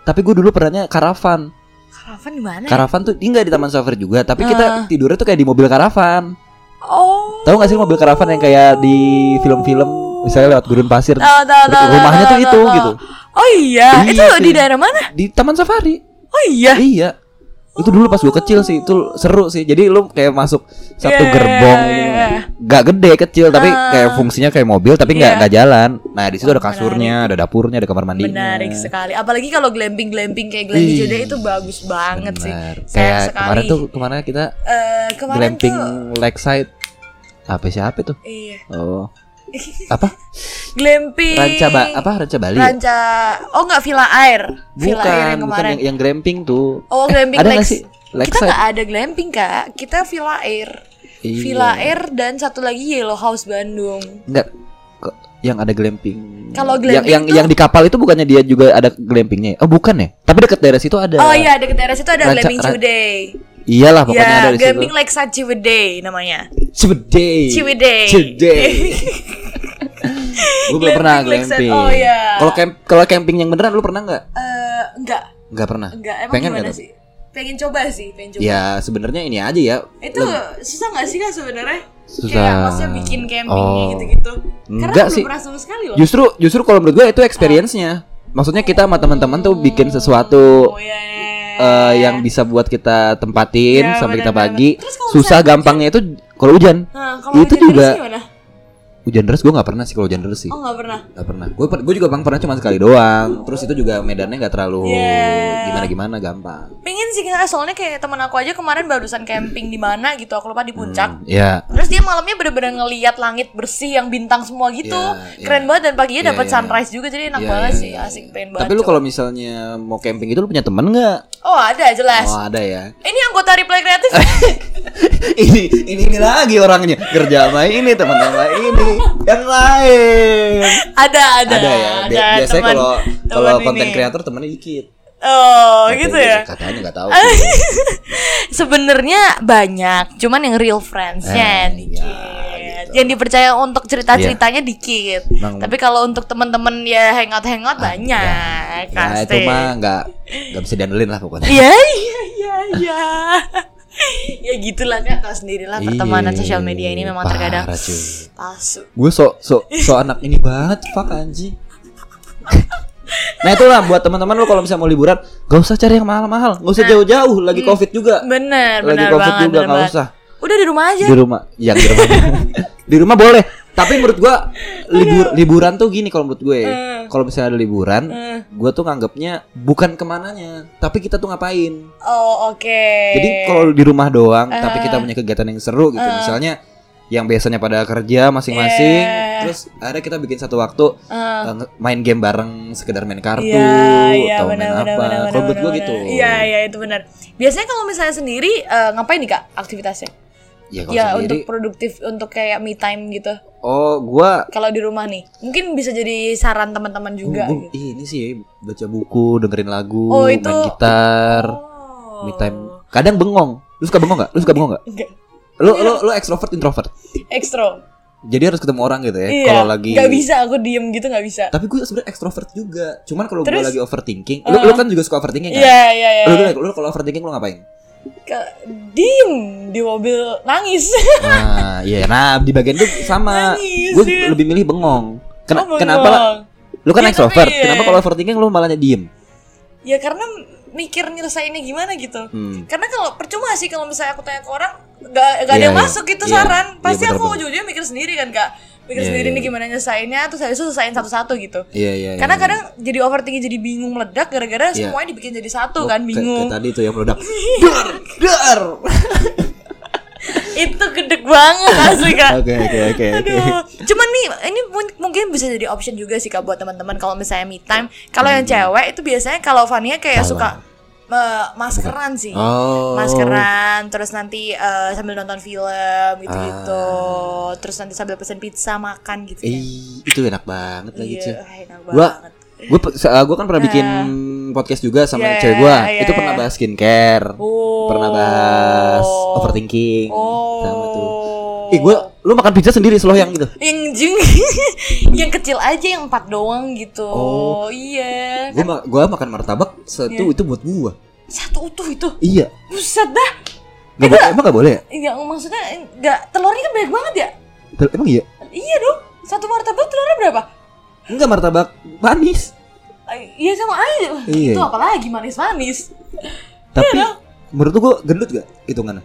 Tapi gue dulu pernahnya karavan. Karavan di mana ya? Karavan tuh ini nggak di taman safari juga, tapi Ah. kita tidurnya tuh kayak di mobil karavan. oh Tahu gak sih mobil karavan yang kayak di film-film misalnya lewat gurun pasir. Tahu, tahu, tahu, rumahnya tuh itu gitu. oh iya, Iya, itu itu. di daerah mana Di taman safari. oh iya Iya. Itu dulu pas gue kecil sih, itu seru sih. Jadi lu kayak masuk satu Iya, gerbong iya, iya. gak gede kecil tapi Ah. kayak fungsinya kayak mobil tapi nggak Iya. nggak jalan. Nah, di situ Oh, ada kasurnya, ada dapurnya, ada kamar mandinya. menarik sekali apalagi kalau glamping glamping kayak glamping. Jude itu bagus banget sih Benar. sayang Kayak sekali kemarin tuh ke mana kita Eh, kemarin glamping tuh lakeside. Apa siapa tuh? iya Oh. Apa? glamping Ranca ba apa Ranca Bali? Ranca oh nggak Villa Air Villa Air yang bukan yang, yang glamping tuh. oh glamping Ada nggak sih? kita nggak ada glamping kak kita Villa Air Iya. Villa Air dan satu lagi Yellow House Bandung Enggak kok yang ada glamping. Kalau yang glamping yang, tuh- yang di kapal itu bukannya dia juga ada glampingnya? ya? Oh, bukan ya? Tapi dekat daerah situ ada. oh iya deket daerah situ ada Ranca- glamping Ciwidey Iyalah pokoknya ya ada di situ. glamping Lakeside Ciwidey namanya Ciwidey. Ciwidey. Ciwidey. Gue belum pernah Glamping glamping. Oh, iya. Kalau camp kalau camping yang beneran lu pernah nggak? Eh, enggak Nggak pernah. enggak emang Pengen gimana tuh? sih pengen coba sih pengen coba Ya sebenarnya ini aja ya. itu susah nggak sih kak sebenarnya Susah. kayak maksudnya bikin campingnya Oh. gitu-gitu karena Enggak aku sih. belum pernah sama sekali loh Justru justru kalau menurut gue itu experience-nya. Maksudnya kita sama teman-teman tuh bikin sesuatu oh iya, iya, eh, yang bisa buat kita tempatin Iya, sampai kita benar-benar. pagi. Susah gampangnya itu kalau hujan. Nah, kalau itu hujan juga? Hujan deras gue nggak pernah sih kalau hujan deras sih. oh nggak pernah Gak pernah. Gue gue juga bang pernah cuma sekali doang. Terus itu juga medannya nggak terlalu Yeah. gimana gimana gampang. pengen sih kak soalnya kayak teman aku aja kemarin barusan camping di mana gitu aku lupa di puncak Ya. Terus dia malamnya bener-bener ngeliat langit bersih yang bintang semua gitu. Iya, iya. Keren banget dan paginya Iya, dapat iya. sunrise juga jadi enak Iya, banget iya, sih, iya, asik iya. pengen banget. Tapi lu kalau misalnya mau camping itu lu punya temen nggak? Oh, ada jelas. Oh ada ya. Ini anggota Reply Kreatif. ini ini ini lagi orangnya kerja sama ini teman sama ini yang lain. ada, ada. Ada ya. Ada biasanya kalau kalau konten kreator temennya dikit. Oh, Katanya gitu ya. Katanya nggak tahu. Sebenarnya banyak, cuman yang real friends-nya Eh, dikit. iya, gitu. Yang dipercaya untuk cerita-ceritanya dikit. Emang- Tapi kalau untuk teman-teman ya hangout-hangout banyak, Ya pasti. itu mah nggak nggak bisa diandelin lah pokoknya. Iya, iya, iya, iya. ya gitulah kak, tahu sendirilah pertemanan Iya, sosial media ini memang terkadang palsu. Gue so so so anak ini banget fuck anjing. nah itulah buat teman-teman lu kalau misalnya mau liburan gak usah cari yang mahal-mahal gak usah jauh-jauh lagi covid juga Bener, lagi bener covid banget. juga bener banget. usah Udah di rumah aja. di rumah yang di rumah di rumah boleh Tapi menurut gua libur liburan tuh gini kalau menurut gue. Eh. Kalau misalnya ada liburan, Eh. gua tuh nganggapnya bukan ke mananya, tapi kita tuh ngapain. Oh oke. Jadi kalau di rumah doang, Eh. tapi kita punya kegiatan yang seru gitu. Misalnya yang biasanya pada kerja masing-masing, Yeah. terus ada kita bikin satu waktu nge- main game bareng, sekedar main kartu Iya, iya atau benar main benar apa. Kalau menurut gua gitu. Iya, iya itu benar. Biasanya kalau misalnya sendiri eh, ngapain nih Kak aktivitasnya? Ya, kalau Ya sendiri, untuk produktif untuk kayak me time gitu. oh gua Kalau di rumah nih, mungkin bisa jadi saran teman-teman juga gua- gitu. ini sih baca buku, dengerin lagu, Oh, itu- main gitar, Oh. me time. Kadang bengong. Lu suka bengong gak? Lu suka bengong gak? Enggak. Lu lu lu extrovert introvert. Ekstro. Jadi harus ketemu orang gitu ya. Iya. Kalau lagi Nggak bisa aku diem gitu nggak bisa. Tapi gue sebenarnya extrovert juga. Cuman kalau gue lagi overthinking, lu, lu kan juga suka overthinking kan? Iya iya iya. Lu, lu, lu kalau overthinking lu ngapain? Ke- diem di mobil nangis. Nah, iya. Nah, di bagian itu sama. Gue iya. lebih milih bengong. Ken- Oh, bengong. Kenapa? Lu kan Iya, extrovert. iya. Kenapa kalau overthinking lu malahnya diem? ya karena mikir nyelesainnya gimana gitu. Hmm. Karena kalau percuma sih kalau misalnya aku tanya ke orang nggak nggak ada Iya, yang iya. masuk gitu Iya, saran. iya, Pasti benar, aku ujung-ujungnya mikir sendiri kan kak. Mikir Iya, sendiri iya, nih iya. gimana nyelesainnya terus habis itu selesaiin satu-satu gitu. Iya, iya. Karena iya. kadang jadi overthinking jadi bingung meledak gara-gara Iya. semuanya dibikin jadi satu Oh, kan kayak- bingung. Kayak tadi tuh yang meledak. Dar, dar. Itu gede banget asli kak. Oke, oke, oke, cuman nih ini mun- mungkin bisa jadi option juga sih kak buat teman-teman kalau misalnya me time. Kalau yang cewek itu biasanya kalau Vania kayak Hmm. Salah. suka eh, maskeran sih. Oh. Maskeran, terus nanti eh, sambil nonton film gitu-gitu. Ah. Terus nanti sambil pesen pizza makan gitu. kan. Ih, itu enak banget lagi, Iya, cuy. enak Gua banget. gue gue kan pernah bikin podcast juga sama Iya, cewek gue iya, itu iya. pernah bahas skincare Oh. pernah bahas overthinking Oh. sama tuh ih gue lu makan pizza sendiri slow yang gitu Yang jung yang kecil aja yang empat doang gitu. Oh. Iya. gue ma gua makan martabak satu Iya. itu buat gue Satu utuh itu. iya Buset dah. nggak boleh emang nggak boleh ya Ya maksudnya enggak telurnya kan banyak banget ya? Tel- emang iya Iya dong. Satu martabak telurnya berapa? enggak martabak manis Eh, Iya sama aja. Iya. Itu apalagi manis-manis. tapi dong. menurut gue gendut gak hitungannya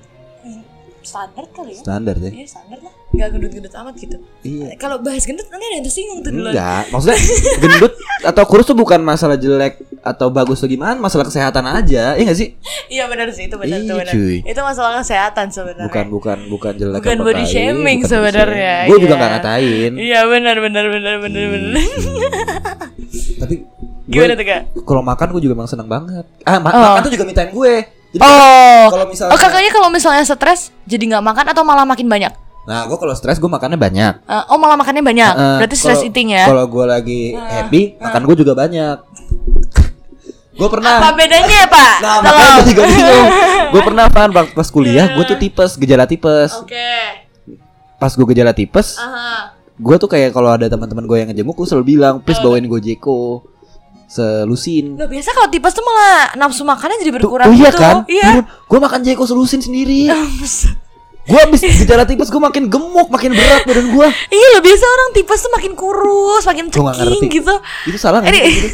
Standar kali ya. standar deh Iya standar lah. Gak gendut-gendut amat gitu. iya Kalau bahas gendut nanti ada yang tersinggung tuh duluan. Enggak, maksudnya gendut atau kurus tuh bukan masalah jelek atau bagus atau gimana, masalah kesehatan aja, iya gak sih? Iya benar sih itu benar Iya, tuh benar. cuy. Itu masalah kesehatan sebenarnya. Bukan bukan bukan jelek Bukan body shaming sebenarnya. Gue juga iya. gak ngatain. Iya benar benar benar benar benar. Tapi Gimana gue tuh kak? kalau makan gue juga emang seneng banget. Ah, ma- Oh. makan tuh juga time gue. Jadi Oh. kalau misalnya Oh kakaknya kalau misalnya stres jadi nggak makan atau malah makin banyak? Nah, gue kalau stres gue makannya banyak. Eh, oh malah makannya banyak. Eh, Berarti stress kalau- eating ya? Kalau gue lagi happy, makan gue juga banyak. gue pernah Apa bedanya ya pak? Nah, Tolong. makanya gue juga bingung. Gue pernah pan pas kuliah, gue tuh tipes, gejala tipes. Oke. Pas gue gejala tipes, Aha. gue tuh kayak kalau ada teman-teman gue yang ngejenguk, gue selalu bilang, please bawain gue Jeko selusin. Loh biasa kalau tipes tuh malah nafsu makannya jadi Tuh, berkurang oh iya gitu. kan? Iya. Gue makan Jeko selusin sendiri. gue abis gejala tipes, gue makin gemuk, makin berat badan gue. Iya loh biasa orang tipes tuh makin kurus, makin ceking gitu. Itu salah nggak? Gitu?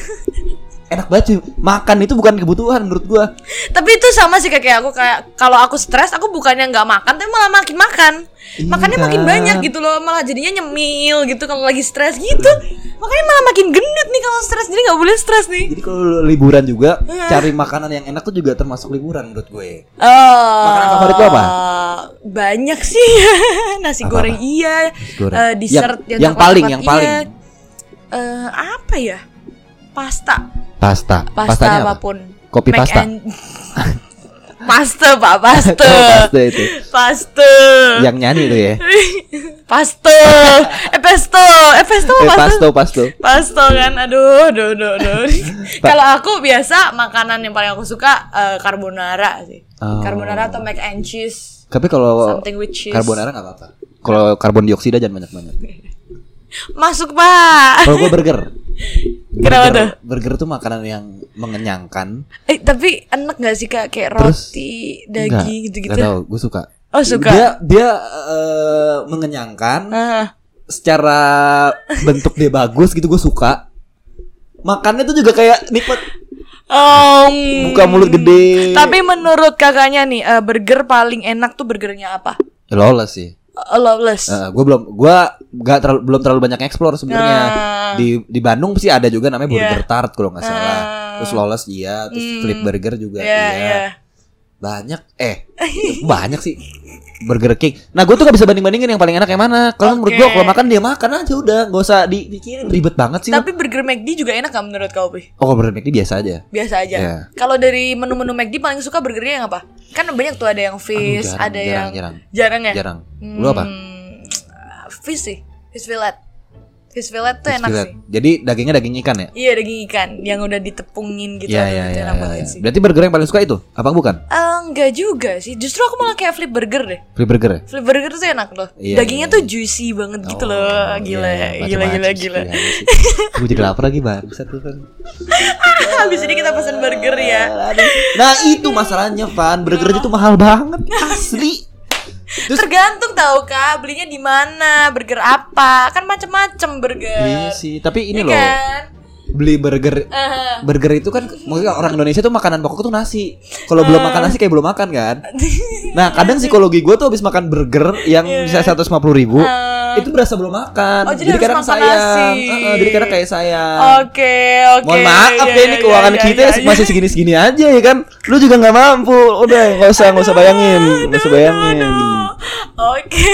Enak banget cuy. Makan itu bukan kebutuhan menurut gue. Tapi itu sama sih kayak aku kayak kalau aku stres aku bukannya nggak makan tapi malah makin makan. Iya Makannya makin kan? banyak gitu loh, malah jadinya nyemil gitu kalau lagi stres gitu. Makanya malah makin gendut nih kalau stres. Jadi nggak boleh stres nih. Jadi kalau liburan juga, cari makanan yang enak tuh juga termasuk liburan menurut gue. Oh. Makanan favorit lu apa? Banyak sih. Nasi Apa-apa? goreng iya. goreng. Eh, dessert Yang- yang, yang paling, yang paling. iya. Eh, apa ya? Pasta. Pasta. Pasta Pastanya apa? apa pun. Kopi Mac pasta. and- Pasta, Pak, pasta. Oh, pasta itu. Pasta. Yang nyanyi itu ya. Pasto. Eh pesto. Eh pesto Eh, apa pasto, pasto. Pasto kan. Aduh, aduh, aduh, aduh. Kalau aku biasa makanan yang paling aku suka eh, carbonara sih. Oh. Carbonara atau mac and cheese. Tapi kalau carbonara nggak apa-apa. Kalau karbon dioksida jangan banyak-banyak. Masuk, Pak. Kalau gue burger. Kenapa Burger- tuh? Burger tuh makanan yang mengenyangkan. Eh, tapi enak gak sih Kak kayak Terus, roti, Enggak, daging gitu-gitu? nggak tahu, gue suka. Oh, suka. Dia dia eh, mengenyangkan. Ah. Secara bentuk dia bagus gitu gue suka. Makannya tuh juga kayak nikmat. Oh. Buka mulut gede. Tapi menurut kakaknya nih, eh, burger paling enak tuh burgernya apa? Ya, Lolos sih. Uh, Lawless. gue belum gue nggak terlalu belum terlalu banyak explore sebenarnya Ah. di di Bandung sih ada juga namanya Burger Iya. Tart kalau nggak salah Ah. terus Lawless iya terus Hmm. Flip Burger juga Iya, iya iya. banyak eh banyak sih Burger King nah gue tuh gak bisa banding bandingin yang paling enak yang mana kalau menurut gue kalau makan dia makan aja udah nggak usah di ribet banget sih Tapi burger McD juga enak gak menurut kau, Pi? oh Burger McD biasa aja Biasa aja. Iya. Kalau dari menu-menu McD paling suka burgernya yang apa? Kan banyak tuh ada yang fish, jarang, ada jarang, yang jarang. jarang ya. jarang lu apa Hmm, Fish sih, fish fillet. Fish fillet tuh enak Filet. sih. jadi dagingnya daging ikan ya Iya daging ikan yang udah ditepungin gitu. Iya iya iya. iya, banget iya. Berarti burger yang paling suka itu? Apa bukan? Eh, enggak juga sih. Justru aku malah kayak flip burger deh. Free burger ya? Flip burger tuh enak loh. Iya, Dagingnya iya, tuh iya. juicy banget gitu Oh, loh. iya, Gila, iya, gila, gila, gila. sih, Gue jadi lapar lagi bang. Bisa tuh kan. Habis ini kita pesan burger ya. Nah itu masalahnya Van. Burger itu mahal banget. Asli. Tergantung tahu kak belinya di mana, burger apa, kan macem-macem burger. Iya sih. Tapi ini Iya loh. kan? Beli burger. Eh, Burger itu kan mungkin orang Indonesia tuh makanan pokok tuh nasi. Kalau belum makan nasi kayak belum makan kan. Nah kadang psikologi gue tuh habis makan burger yang bisa 150 ribu Eh. itu berasa belum makan. Oh, jadi harus kadang sayang. nasi. Heeh, jadi kadang kayak sayang. Oke, oke. Mohon maaf Iya, ya ini iya, keuangan iya, kita iya, iya. masih segini-segini aja ya kan. Lu juga nggak mampu. Udah nggak usah nggak usah bayangin, nggak usah bayangin. Oke.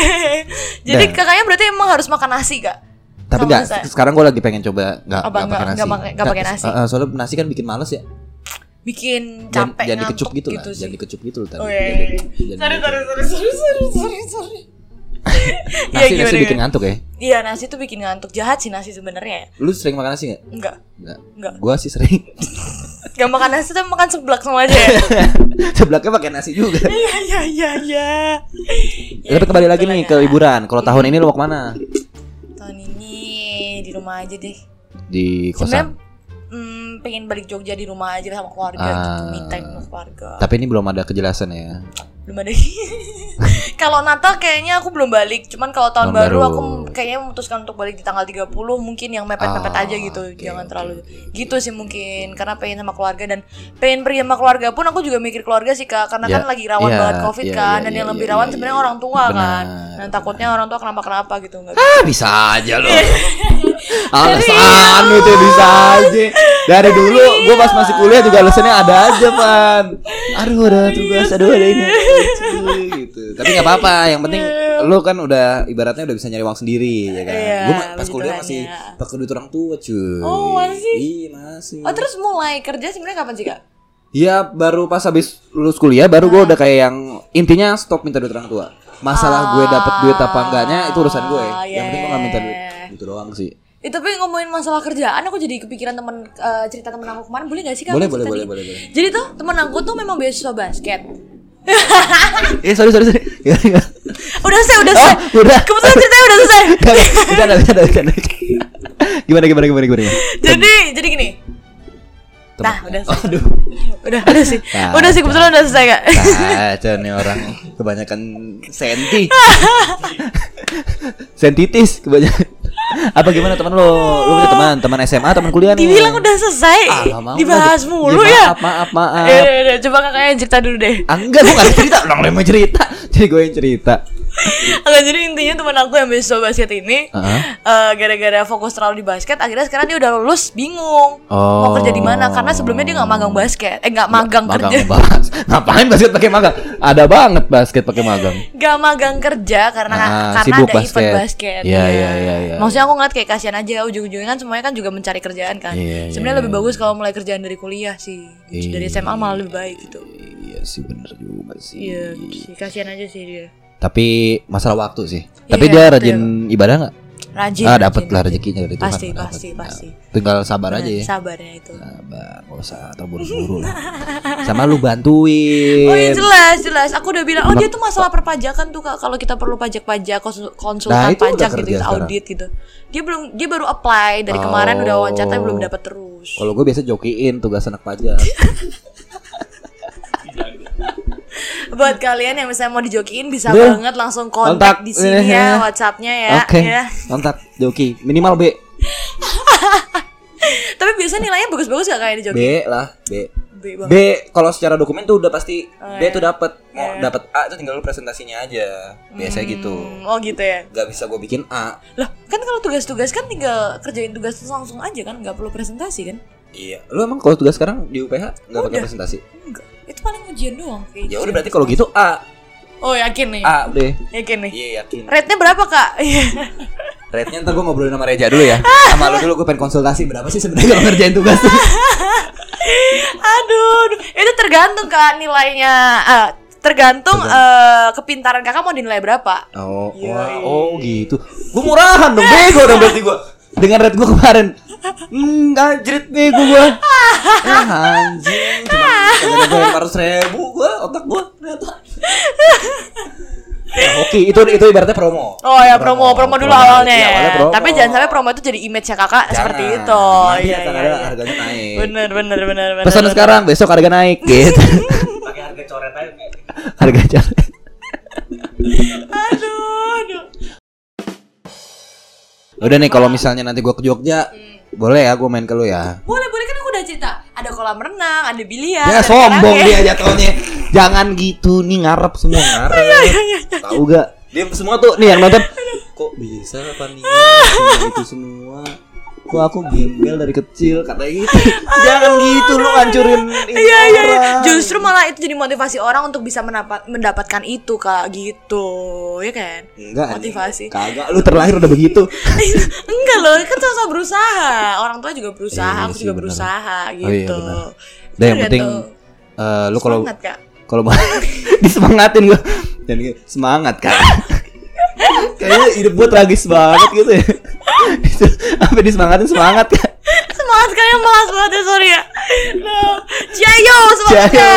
Jadi Nah. kakaknya berarti emang harus makan nasi kak? Tapi nggak. saya- Sekarang gue lagi pengen coba nggak Apa, nggak pakai nggak- nasi. nggak pakai- nggak nasi? Eh, eh, soalnya nasi kan bikin males ya. Bikin capek jangan ngantuk dikecup gitu, lah. sih. Jangan dikecup gitu loh tadi. Oh iya, iya, iya. Sorry, gitu. sorry, sorry, sorry, sorry, sorry, sorry. Iya, Nasi gimana, nasi bikin ngantuk ya. Iya nasi tuh bikin ngantuk jahat sih nasi sebenarnya. ya. Lu sering makan nasi nggak? Enggak, Nggak. enggak. Gua sih sering. Gak makan nasi tapi makan seblak sama aja ya. Sebelahnya pakai nasi juga. Iya iya iya iya. Ya, Tapi kembali lagi nih ke liburan. Kalau tahun ini lu mau ke mana? Di rumah aja deh. Di kosan. hmm, pengen balik Jogja di rumah aja sama keluarga Ah. gitu, me time sama keluarga. Tapi ini belum ada kejelasan ya. belum ada. kalau Natal kayaknya aku belum balik, cuman kalau tahun baru, baru. aku kayaknya memutuskan untuk balik di tanggal 30 mungkin yang mepet-mepet Ah, aja gitu. oke, Jangan oke, terlalu oke, gitu sih mungkin karena pengen sama keluarga dan pengen pergi sama keluarga pun aku juga mikir keluarga sih Kak karena Ya, kan lagi rawan iya, banget Covid iya, kan iya, dan iya, yang lebih iya, rawan iya, sebenarnya iya. orang tua kan. Benar. Dan takutnya orang tua kenapa-kenapa gitu enggak Ah bisa aja loh. Alasan itu bisa aja. Dari dulu gue pas masih kuliah juga alasannya ada aja pan. Aduh ada tugas, aduh ada ini. gitu. Tapi nggak apa-apa. Yang penting lu kan udah ibaratnya udah bisa nyari uang sendiri ya kan. Iya, gue pas puji kuliah Tuhan, masih ya. pakai duit orang tua cuy. Oh, masih? Iya masih. Oh terus mulai kerja sebenarnya kapan sih Kak? Ya baru pas habis lulus kuliah baru gue udah kayak yang intinya stop minta duit orang tua. Masalah gue dapet duit apa enggaknya itu urusan gue. Ah, Yang penting gue gak minta duit. Gitu doang sih. Eh, tapi ngomongin masalah kerjaan aku jadi kepikiran temen eh, cerita temen aku kemarin boleh gak sih Kak? Boleh, boleh, boleh, boleh, boleh. Jadi tuh temen aku tuh memang beasiswa basket. Eh sorry sorry sorry. Udah selesai, udah Oh, selesai. udah. Kebetulan ceritanya udah selesai. Bercanda, bercanda, bercanda. Gimana, gimana, gimana, gimana, jadi jadi gini. Temen. Nah, udah selesai. Aduh. Udah, udah sih. Nah, udah sih kebetulan udah selesai Kak. Kacau nih orang kebanyakan senti. Sentitis kebanyakan. Apa gimana teman lo? Lo punya teman, teman SMA, teman kuliah nih? Dibilang udah selesai. Ah, mau Dibahas mulu Ya, ya. Maaf, maaf, maaf. Ya, udah, coba kakaknya yang cerita dulu deh. Ah, enggak, gue gak cerita. Orang lain mau cerita. Jadi gue yang cerita. Oke, jadi intinya teman aku yang beasiswa basket ini eh, gara-gara fokus terlalu di basket, akhirnya sekarang dia udah lulus bingung mau Oh. kerja di mana karena sebelumnya dia nggak magang basket, eh nggak magang, Magang kerja, bahas. Ngapain basket pakai magang? Ada banget basket pakai magang. nggak magang kerja karena Ah, karena ada event basket. basket. Iya, iya, iya, iya. Maksudnya aku ngeliat kayak kasihan aja ujung-ujungnya kan semuanya kan juga mencari kerjaan kan. Iya, iya, Sebenarnya iya. lebih bagus kalau mulai kerjaan dari kuliah sih, dari Iya. SMA malah lebih baik gitu. Iya sih bener juga sih. Iya, sih kasihan aja sih dia. Tapi masalah waktu sih. Tapi Iya, dia betul. rajin ibadah nggak? Rajin. ah dapat lah rezekinya dari Tuhan. Pasti, Dapet. pasti, Nah, pasti. Tinggal sabar aja ya. Sabarnya itu. Sabar, gak usah terburu-buru lah. Sama lu bantuin. Oh iya jelas jelas. Aku udah bilang, oh dia tuh masalah perpajakan tuh kak. Kalau kita perlu pajak-pajak, konsul- konsultan Nah, pajak gitu, sekarang. audit gitu. Dia belum, dia baru apply dari kemarin udah wawancara tapi belum Oh. dapat terus. Kalau gue biasa jokiin tugas anak pajak. Buat kalian yang misalnya mau dijokiin bisa Duh. banget langsung kontak Kontak. di sini ya Eh, WhatsAppnya ya. Oke. ya. Kontak joki minimal B. Tapi biasanya nilainya bagus-bagus gak kayak B dijokiin? lah, B. B. B banget. B kalau secara dokumen tuh udah pasti Oh, B iya. tuh dapat mau Iya. dapat A itu tinggal lu presentasinya aja biasanya gitu Hmm, Oh gitu ya. nggak bisa gue bikin A Lah, kan kalau tugas-tugas kan tinggal kerjain tugas langsung aja kan, nggak perlu presentasi kan? Iya lu emang kalau tugas sekarang di UPH nggak pakai presentasi Enggak. Itu paling ujian doang. ya udah berarti kalau gitu A Oh, yakin nih. A udah Yakin nih. iya yakin Rate-nya berapa, Kak? Iya. rate-nya ntar gue ngobrolin sama Reja dulu ya sama lu dulu gue pengen konsultasi berapa sih sebenarnya kalau ngerjain tugas tuh aduh, itu tergantung Kak nilainya. Ah, tergantung eh, kepintaran Kakak mau dinilai berapa. oh Iya, wah, iya. oh gitu gue murahan dong bego dong berarti gue dengan rate gue kemarin Hmm, anjrit bego gue ah, anjing cuma kagak lima ratus ribu gue otak gue ternyata Ya, oke itu itu ibaratnya promo Oh ya promo, promo dulu awalnya Iya, ya. awalnya promo. Tapi jangan sampai promo itu jadi image-nya kakak Jangan. seperti itu. Nanti Iya, akan iya, ada iya. harganya naik Bener, bener, bener, bener. pesan bener. sekarang besok harga naik gitu pakai harga coret aja nih. harga jalan Aduh, aduh. Udah nih kalau misalnya nanti gue ke Jogja boleh ya gue main ke lu ya Boleh, boleh kan aku udah cerita. Ada kolam renang, ada biliar. Ya sombong dia jatuhnya. Jangan gitu nih ngarep semua ngarep. Tahu gak? Dia semua tuh nih yang nonton. Kok bisa apa nih? Itu semua. Kok aku gembel dari kecil katanya gitu. Jangan gitu lu hancurin Iya, iya, iya. Justru malah itu jadi motivasi orang untuk bisa mendapat mendapatkan itu kak gitu, ya kan? Enggak. Motivasi. Kagak lu terlahir udah begitu. Enggak loh, kan sama-sama berusaha. Orang tua juga berusaha, Iya aku juga bener. berusaha Oh iya, gitu. bener. Udah yang penting eh, lu kalau Kak. kalau mau disemangatin gua. Dan gitu, semangat kan. Kayaknya hidup gua tragis banget gitu ya. Sampai disemangatin semangat kan. Semangat kalian malas banget ya, sorry ya. Nah, Jayo, semangat Jayo.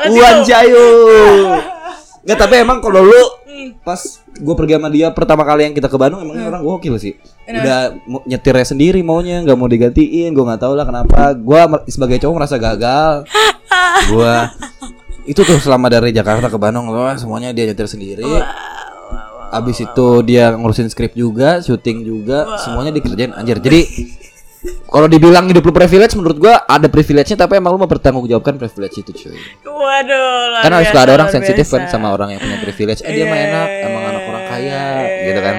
Let's Uan. Jayo. Nggak tapi emang kalau lu Hmm. pas gue pergi sama dia pertama kali yang kita ke Bandung emangnya orang gokil sih. Udah mau- nyetirnya sendiri maunya nggak mau digantiin. Gue nggak tahu lah kenapa. Gue sebagai cowok merasa gagal. Gue itu tuh selama dari Jakarta ke Bandung wah, semuanya dia nyetir sendiri. Abis itu dia ngurusin skrip juga, syuting juga, semuanya dikerjain anjir. Jadi kalau dibilang hidup lu privilege menurut gua ada privilege-nya tapi emang lu mempertanggungjawabkan privilege itu cuy. Waduh, Kan harus ada orang sensitif kan sama orang yang punya privilege. Eh dia mah enak, iya, emang anak orang iya, kaya iya, gitu kan.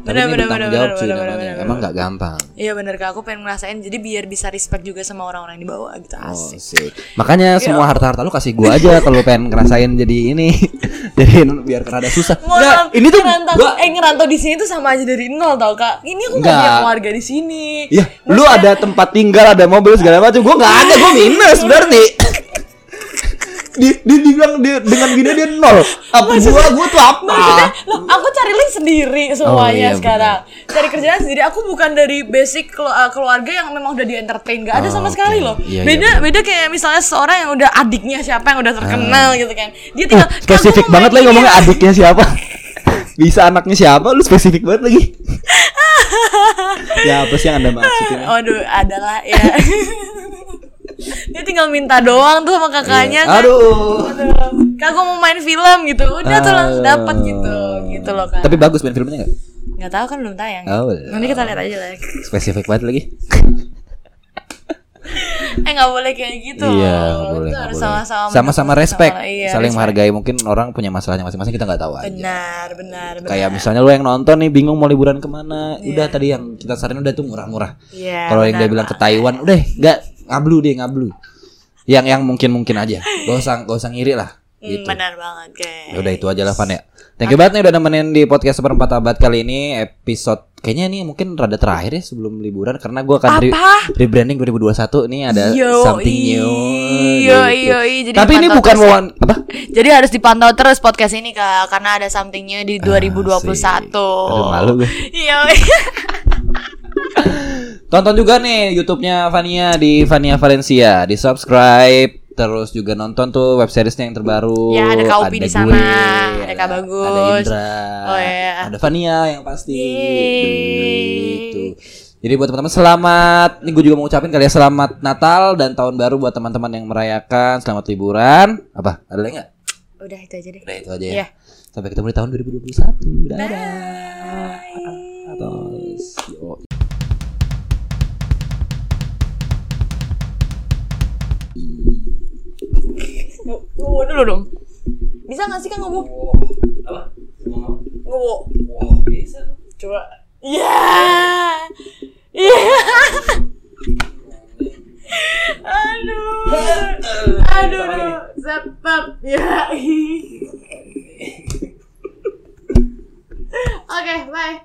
Iya, iya. Tapi Bener, ini bener, bertanggung bener, jawab bener, cuy bener, namanya. bener, Emang nggak gampang. Iya bener kak, aku pengen ngerasain jadi biar bisa respect juga sama orang-orang di bawah gitu Oh, asik. sih. Makanya Iya. semua harta-harta lu kasih gua aja kalau pengen ngerasain jadi ini. jadi biar rada susah. Nggak, ini tuh ngerantau, gua eh ngerantau di sini tuh sama aja dari nol tau kak. Ini aku nggak Nggak. punya keluarga di sini. Ya, lu ada tempat tinggal, ada mobil segala macam. Gua nggak ada, gua minus berarti. Di, di, dibilang dia dengan gini dia nol. Apa gua gua tuh apa? Maksudnya, loh, aku cari link sendiri Oh, semuanya iya, sekarang. Cari kerjaan sendiri. Aku bukan dari basic uh, keluarga yang memang udah di entertain. Gak ada Oh, sama oke. sekali loh. Iya, iya, beda, beda kayak misalnya seorang yang udah adiknya siapa yang udah terkenal gitu kan. Dia tinggal Uh, spesifik "Kak, gua mau banget lagi ngomongnya ini." adiknya siapa. Bisa anaknya siapa? Lu spesifik banget lagi. ya apa sih yang anda maksudin? Waduh, adalah ya. Dia tinggal minta doang tuh sama kakaknya kan. Iya. Aduh. Kak gue mau main film gitu. Udah tuh langsung dapat gitu. Gitu loh kan. Tapi bagus main filmnya nggak? nggak tahu kan belum tayang. Oh, Nanti kita lihat aja lah. Spesifik banget lagi. Eh nggak boleh kayak gitu. Iya, loh. nggak boleh. Harus sama-sama. Sama-sama respect, sama- iya, saling respect. menghargai. Mungkin orang punya masalahnya masing-masing kita nggak tahu aja. Benar, benar, benar. Kayak misalnya lu yang nonton nih bingung mau liburan ke mana, udah tadi yang kita saranin udah tuh murah-murah. Iya. Kalau yang dia bilang ke. Taiwan, udah nggak ngablu deh ngablu. Yang yang mungkin mungkin aja, gak usah gak usah ngiri lah. Hmm, Gitu. benar banget guys. Udah itu aja lah Van ya. Thank you banget nih udah nemenin di podcast seperempat abad kali ini episode kayaknya ini mungkin rada terakhir ya sebelum liburan karena gua akan re- rebranding 2021 nih ada Yo, something new. Iya, gitu. iya, iya. Jadi Tapi ini bukan ya. wawan apa? Jadi harus dipantau terus podcast ini kak, karena ada something new di 2021. Aduh, malu gue. Iya. Tonton juga nih YouTube-nya Vania di Vania Valencia, di subscribe terus juga nonton tuh web seriesnya yang terbaru. Ya, ada Kak Upi di sana, ada Kak Bagus. ada Indra, Oh, iya. ada Vania yang pasti. Gitu. Jadi buat teman-teman selamat, nih gue juga mau ucapin kali ya selamat Natal dan tahun baru buat teman-teman yang merayakan, selamat liburan. Apa? Ada lagi nggak? Udah itu aja deh. Udah itu aja ya. Iya. Sampai ketemu di tahun 2021. Dadah. Bye. Atos. Yo. Ngewo dulu dong. Bisa gak sih kan ngomong? Apa? Ngewo. Bisa. Coba. Iya. Yeah! Iya. Aduh. Aduh. aduh. Ya. Oke, okay, bye.